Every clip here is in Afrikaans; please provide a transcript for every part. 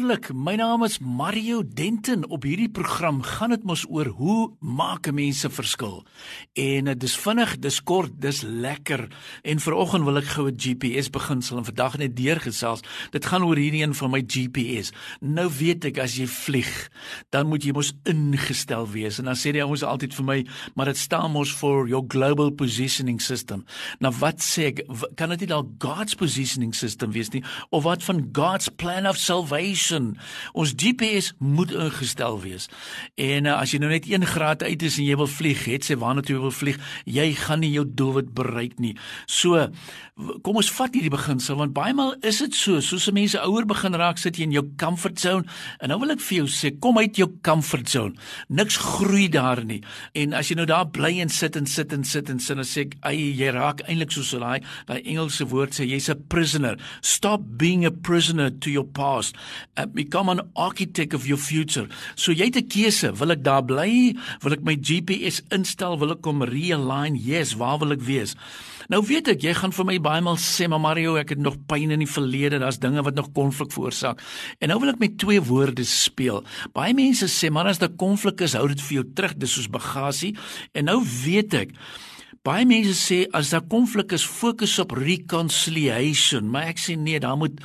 Wonderlik. My naam is Mario Denton. Op hierdie program gaan dit mos oor hoe maak 'n mens 'n verskil. En dit is vinnig, dis kort, dis lekker. En vanoggend wil ek gou 'n GPS beginsel en vandag net deurgesels. Dit gaan oor hierdie een van my GPS. Nou weet ek as jy vlieg, dan moet jy mos ingestel wees. En dan sê die ouens altyd vir my, maar dit staan mos for your global positioning system. Nou wat sê ek? Kan dit nie dalk God's positioning system wees nie of wat van God's plan of salvation? Salvation. Ons GPS moet ingestel wees. En uh, as jy nou net 1 graad uit is en jy wil vlieg, het sy waarna toe jy wil vlieg, jy gaan nie jou doelwit bereik nie. So, kom ons vat hierdie beginsel want baie maal is dit so, soos mense ouer begin raak, sit jy in jou comfort zone. En nou wil ek vir jou sê, kom uit jou comfort zone. Niks groei daar nie. En as jy nou daar bly en sit en sit en sit en sit en sê, "Ag, jy raak eintlik soos daai daai Engelse woord sê, jy's 'n prisoner. Stop being a prisoner to your past uh, become an architect of your future. So jy het 'n keuse, wil ek daar bly? Wil ek my GPS instel? Wil ek kom realign? Yes, waar wil ek wees? Nou weet ek, jy gaan vir my baie maal sê, "Maar Mario, ek het nog pyn in die verlede, daar's dinge wat nog konflik veroorsaak." En nou wil ek met twee woorde speel. Baie mense sê, "Maar as daar konflik is, hou dit vir jou terug, dis soos bagasie." En nou weet ek, Baie mense sê as daar konflik is, fokus op reconciliation, maar ek sê nee, daar moet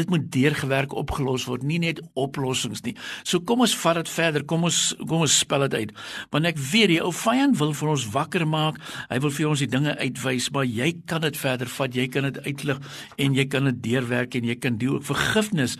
dit moet deurgewerk opgelos word, nie net oplossings nie. So kom ons vat dit verder. Kom ons kom ons spel dit uit. Want ek weet die ou vyand wil vir ons wakker maak. Hy wil vir ons die dinge uitwys, maar jy kan dit verder vat. Jy kan dit uitlig en jy kan dit deurwerk en jy kan die ook vergifnis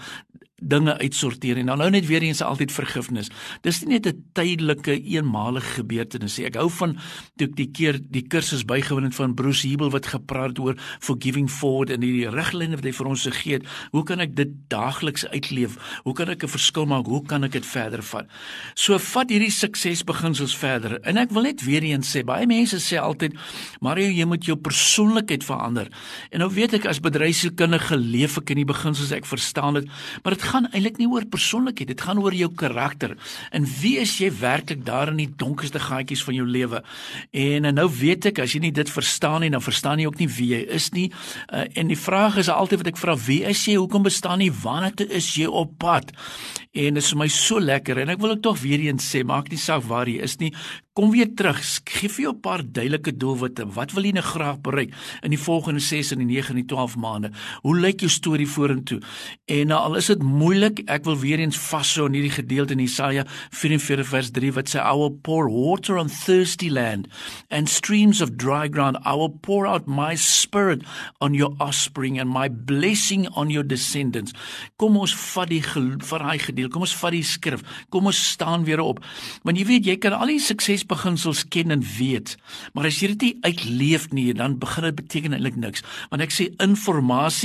dinge uitsorteer en dan nou net weer eens altyd vergifnis. Dis nie net 'n tydelike eenmalige gebeurtenis nie. Ek hou van toe ek die keer die kursus bygewoon het van Bruce Hebel wat gepraat oor forgiving forward en die riglyne wat hy vir ons gegee het. Hoe kan ek dit daagliks uitleef? Hoe kan ek 'n verskil maak? Hoe kan ek dit verder vat? So vat hierdie suksesbeginsels verder. En ek wil net weer eens sê, baie mense sê altyd, "Mario, jy moet jou persoonlikheid verander." En nou weet ek as bedryfskundige leef ek in die beginsels, ek verstaan dit, maar dit gaan eintlik nie oor persoonlikheid, dit gaan oor jou karakter. En wie is jy werklik daar in die donkerste gaatjies van jou lewe? En, en nou weet ek as jy nie dit verstaan nie, dan verstaan jy ook nie wie jy is nie. Uh, en die vraag is altyd wat ek vra, wie is jy? Hoekom bestaan jy? Waarna is jy op pad? En dit is vir my so lekker en ek wil ook tog weer eens sê, maak nie saak waar jy is nie, Kom weer terug. Gee vir jou 'n paar duidelike doelwitte. Wat wil jy nou graag bereik in die volgende 6 en die 9 en die 12 maande? Hoe lyk jou storie vorentoe? En nou al is dit moeilik, ek wil weer eens vashou in hierdie gedeelte in Jesaja 44 vers 3 wat sê I will pour water on thirsty land and streams of dry ground. I will pour out my spirit on your offspring and my blessing on your descendants. Kom ons vat die vir daai gedeelte. Kom ons vat die skrif. Kom ons staan weer op. Want jy weet jy kan al die sukses beginsels ken en weet, maar as jy dit nie uitleef nie, dan begin dit beteken eintlik niks. Want ek sê inligting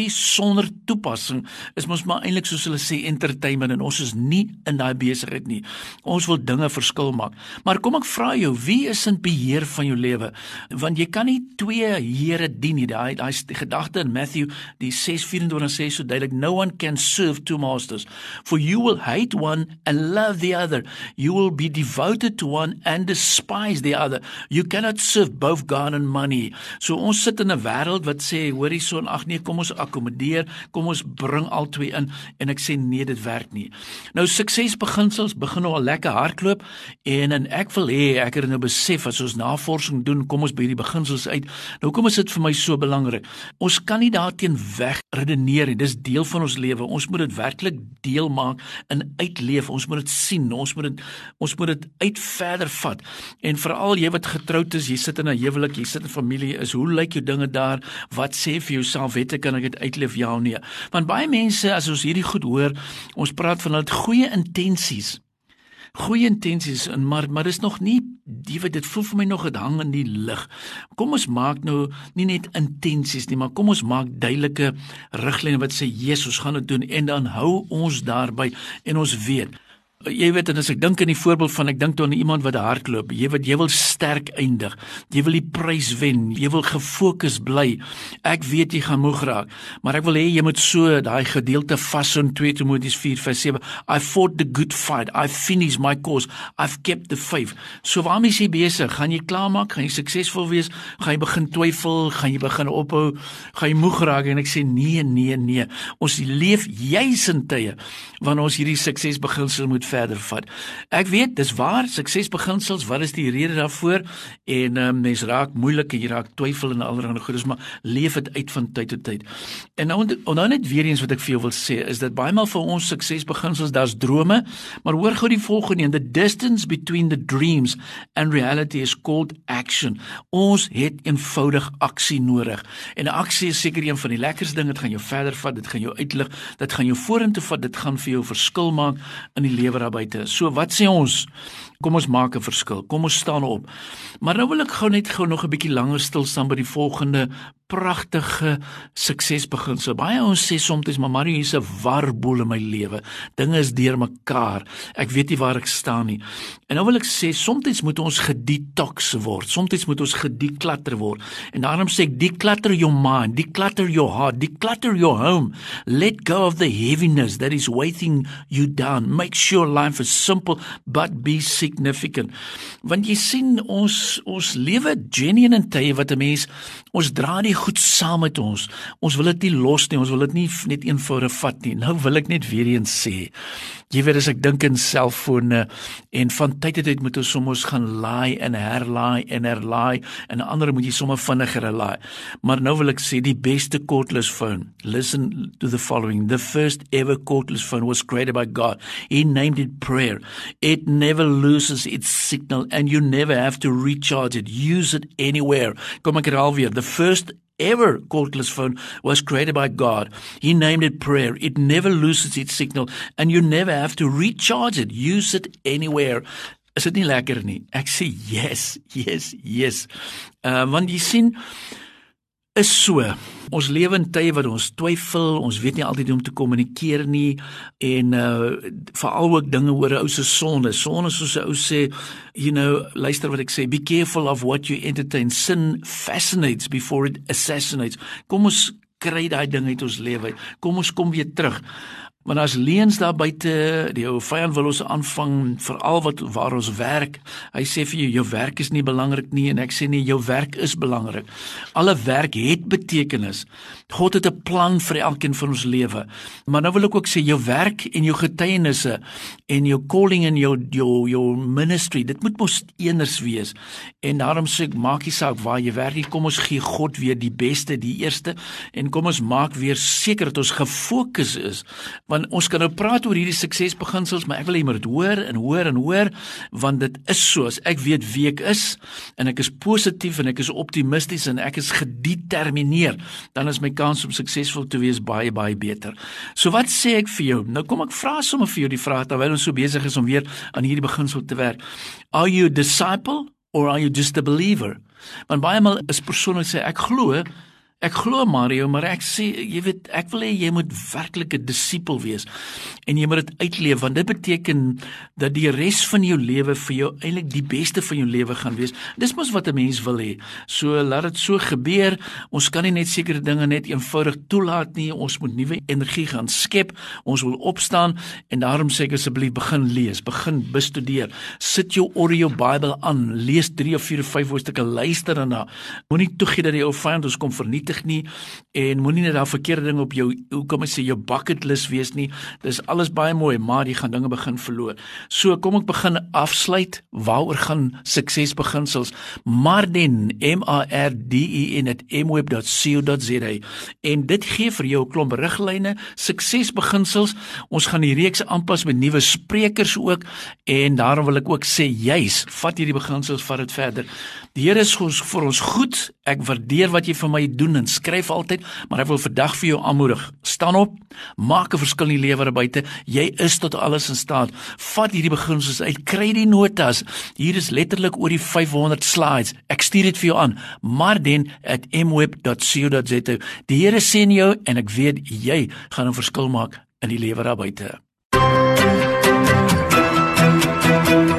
sonder toepassing is mos maar eintlik soos hulle sê entertainment en ons is nie in daai besigheid nie. Ons wil dinge verskil maak. Maar kom ek vra jou, wie is in beheer van jou lewe? Want jy kan nie twee here dien nie. Daai daai gedagte in Matthew die 6:24 sê so duidelik, no one can serve two masters, for you will hate one and love the other. You will be devoted to one and despise the other. You cannot serve both God and money. So ons sit in 'n wêreld wat sê hoor hierson ag nee kom ons akkommodeer, kom ons bring al twee in en ek sê nee dit werk nie. Nou suksesbeginsels begin nou al lekker hardloop en en ek wil hê ek het nou besef as ons navorsing doen, kom ons by hierdie beginsels uit. Nou kom is dit vir my so belangrik. Ons kan nie daarteen weg redeneer nie. Dis deel van ons lewe. Ons moet dit werklik deel maak en uitleef. Ons moet dit sien. Ons moet dit ons moet dit uit verder vat. En veral jy wat getroud is, jy sit in 'n huwelik, jy sit in familie, is hoe lyk jou dinge daar? Wat sê vir jouself, weet ek kan ek dit uitleef ja of nee? Want baie mense as ons hierdie goed hoor, ons praat van hulle goeie intensies. Goeie intensies en maar maar dis nog nie die wat dit voel vir my nog dit hang in die lug. Kom ons maak nou nie net intensies nie, maar kom ons maak duidelike riglyne wat sê Jesus gaan dit doen en dan hou ons daarby en ons weet Jy weet en as ek dink aan die voorbeeld van ek dink toe aan iemand wat hardloop, jy weet jy wil sterk eindig. Jy wil die prys wen. Jy wil gefokus bly. Ek weet jy gaan moeg raak, maar ek wil hê jy moet so daai gedeelte vashou in 2 Timoteus 4:7. I fought the good fight. I finished my course. I've kept the faith. So waarmee is jy besig? Gaan jy klaarmaak? Gaan jy suksesvol wees? Gaan jy begin twyfel? Gaan jy begin ophou? Gaan jy moeg raak? En ek sê nee, nee, nee. Ons leef juis in tye wanneer ons hierdie suksesbeginsel moet verder vat. Ek weet, dis waar, suksesbeginsels, wat is die rede daarvoor? En um, mens raak moeilik en jy raak twyfel en allerlei goedes, maar leef dit uit van tyd tot tyd. En nou nou net weer eens wat ek vir jou wil sê, is dat baie maal vir ons suksesbeginsels, daar's drome, maar hoor gou die volgende, the distance between the dreams and reality is called action. Ons het eenvoudig aksie nodig. En aksie is seker een van die lekkerste dinge, dit gaan jou verder vat, dit gaan jou uitlig, dit gaan jou vorentoe vat, dit gaan vir jou verskil maak in die lewe daar buite. So wat sê ons? Kom ons maak 'n verskil. Kom ons staan op. Maar nou wil ek gou net gou nog 'n bietjie langer stil staan by die volgende pragtige suksesbeginsel. Baie ons sê soms maar Mario hier's 'n warboel in my lewe. Dinge is deurmekaar. Ek weet nie waar ek staan nie. En nou wil ek sê soms moet ons gedetox word. Soms moet ons gedeclutter word. En daarom sê ek declutter your mind, declutter your heart, declutter your home. Let go of the heaviness that is weighting you down. Make sure life is simple but be significant. Want jy sien ons ons lewe genuine in tye wat 'n mens ons dra die goed saam met ons. Ons wil dit nie los nie, ons wil dit nie net eenvoudig vat nie. Nou wil ek net weer eens sê. Jy weet as ek dink in selfone en van tyd tot tyd moet ons soms gaan laai en herlaai en herlaai en ander moet jy sommer vinniger laai. Maar nou wil ek sê die beste cordless phone. Listen to the following. The first ever cordless phone was created by God. He named it prayer. It never loses its signal and you never have to recharge it. Use it anywhere. Kom ek herhaal weer. The first ever cordless phone was created by God. He named it prayer. It never loses its signal and you never have to recharge it. Use it anywhere. Is dit nie lekker nie? Ek sê yes, yes, yes. Uh want jy sien is so. Ons lewe in tye wat ons twyfel, ons weet nie altyd hoe om te kommunikeer nie en uh veral ook dinge oor 'n ou se sonde. Sonde soos 'n ou sê, you know, luister wat ek sê, be careful of what you entertain. Sin fascinates before it assassinates. Kom ons kry daai ding uit ons lewe. Kom ons kom weer terug. Want as leuns daar buite, die ou vyand wil ons aanvang veral wat waar ons werk. Hy sê vir jou jou werk is nie belangrik nie en ek sê nee, jou werk is belangrik. Alle werk het betekenis. God het 'n plan vir elkeen van ons lewe. Maar nou wil ek ook sê jou werk en jou getuienisse en jou calling en jou jou jou ministry, dit moet mos eenders wees. En daarom sê ek maak nie saak waar jy werk nie, kom ons gee God weer die beste, die eerste en kom ons maak weer seker dat ons gefokus is want ons kan nou praat oor hierdie suksesbeginsels, maar ek wil hê jy moet hoor en hoor en hoor want dit is so as ek weet wie ek is en ek is positief en ek is optimisties en ek is gedetermineer, dan is my kans om suksesvol te wees baie baie beter. So wat sê ek vir jou? Nou kom ek vra sommer vir jou die vraag terwyl ons so besig is om weer aan hierdie beginsel te werk. Are you a disciple or are you just a believer? Want baie maal is persone sê ek glo Ek glo Mario, maar ek sê jy weet ek wil hê jy moet werklik 'n disipel wees en jy moet dit uitleef want dit beteken dat die res van jou lewe vir jou eintlik die beste van jou lewe gaan wees. Dis mos wat 'n mens wil hê. So laat dit so gebeur. Ons kan nie net sekere dinge net eenvoudig toelaat nie. Ons moet nuwe energie gaan skep. Ons wil opstaan en daarom sê ek asseblief begin lees, begin bestudeer. Sit jou audio Bible aan, lees 3 of 4 of 5 hoofstukke, luister daarna. Moenie toegee dat die ou vyand ons kom vernietig vernietig nie en moenie net daar verkeerde ding op jou hoe kom ek sê jou bucket list wees nie. Dis alles baie mooi, maar jy gaan dinge begin verloor. So kom ek begin afsluit. Waaroor gaan suksesbeginsels? Marden M A R D E N mweb.co.za. En dit gee vir jou 'n klomp riglyne, suksesbeginsels. Ons gaan die reeks aanpas met nuwe sprekers ook en daarom wil ek ook sê juis vat hierdie beginsels vat dit verder. Die Here is ons vir ons goed. Ek waardeer wat jy vir my doen en skryf altyd, maar ek wil vandag vir jou aanmoedig. Staan op, maak 'n verskil in die lewe daar buite. Jy is tot alles in staat. Vat hierdie beginsels uit, kry die notas. Hier is letterlik oor die 500 slides. Ek stuur dit vir jou aan. marden@mweb.co.za. Die Here sien jou en ek weet jy gaan 'n verskil maak in die lewe daar buite. Opnames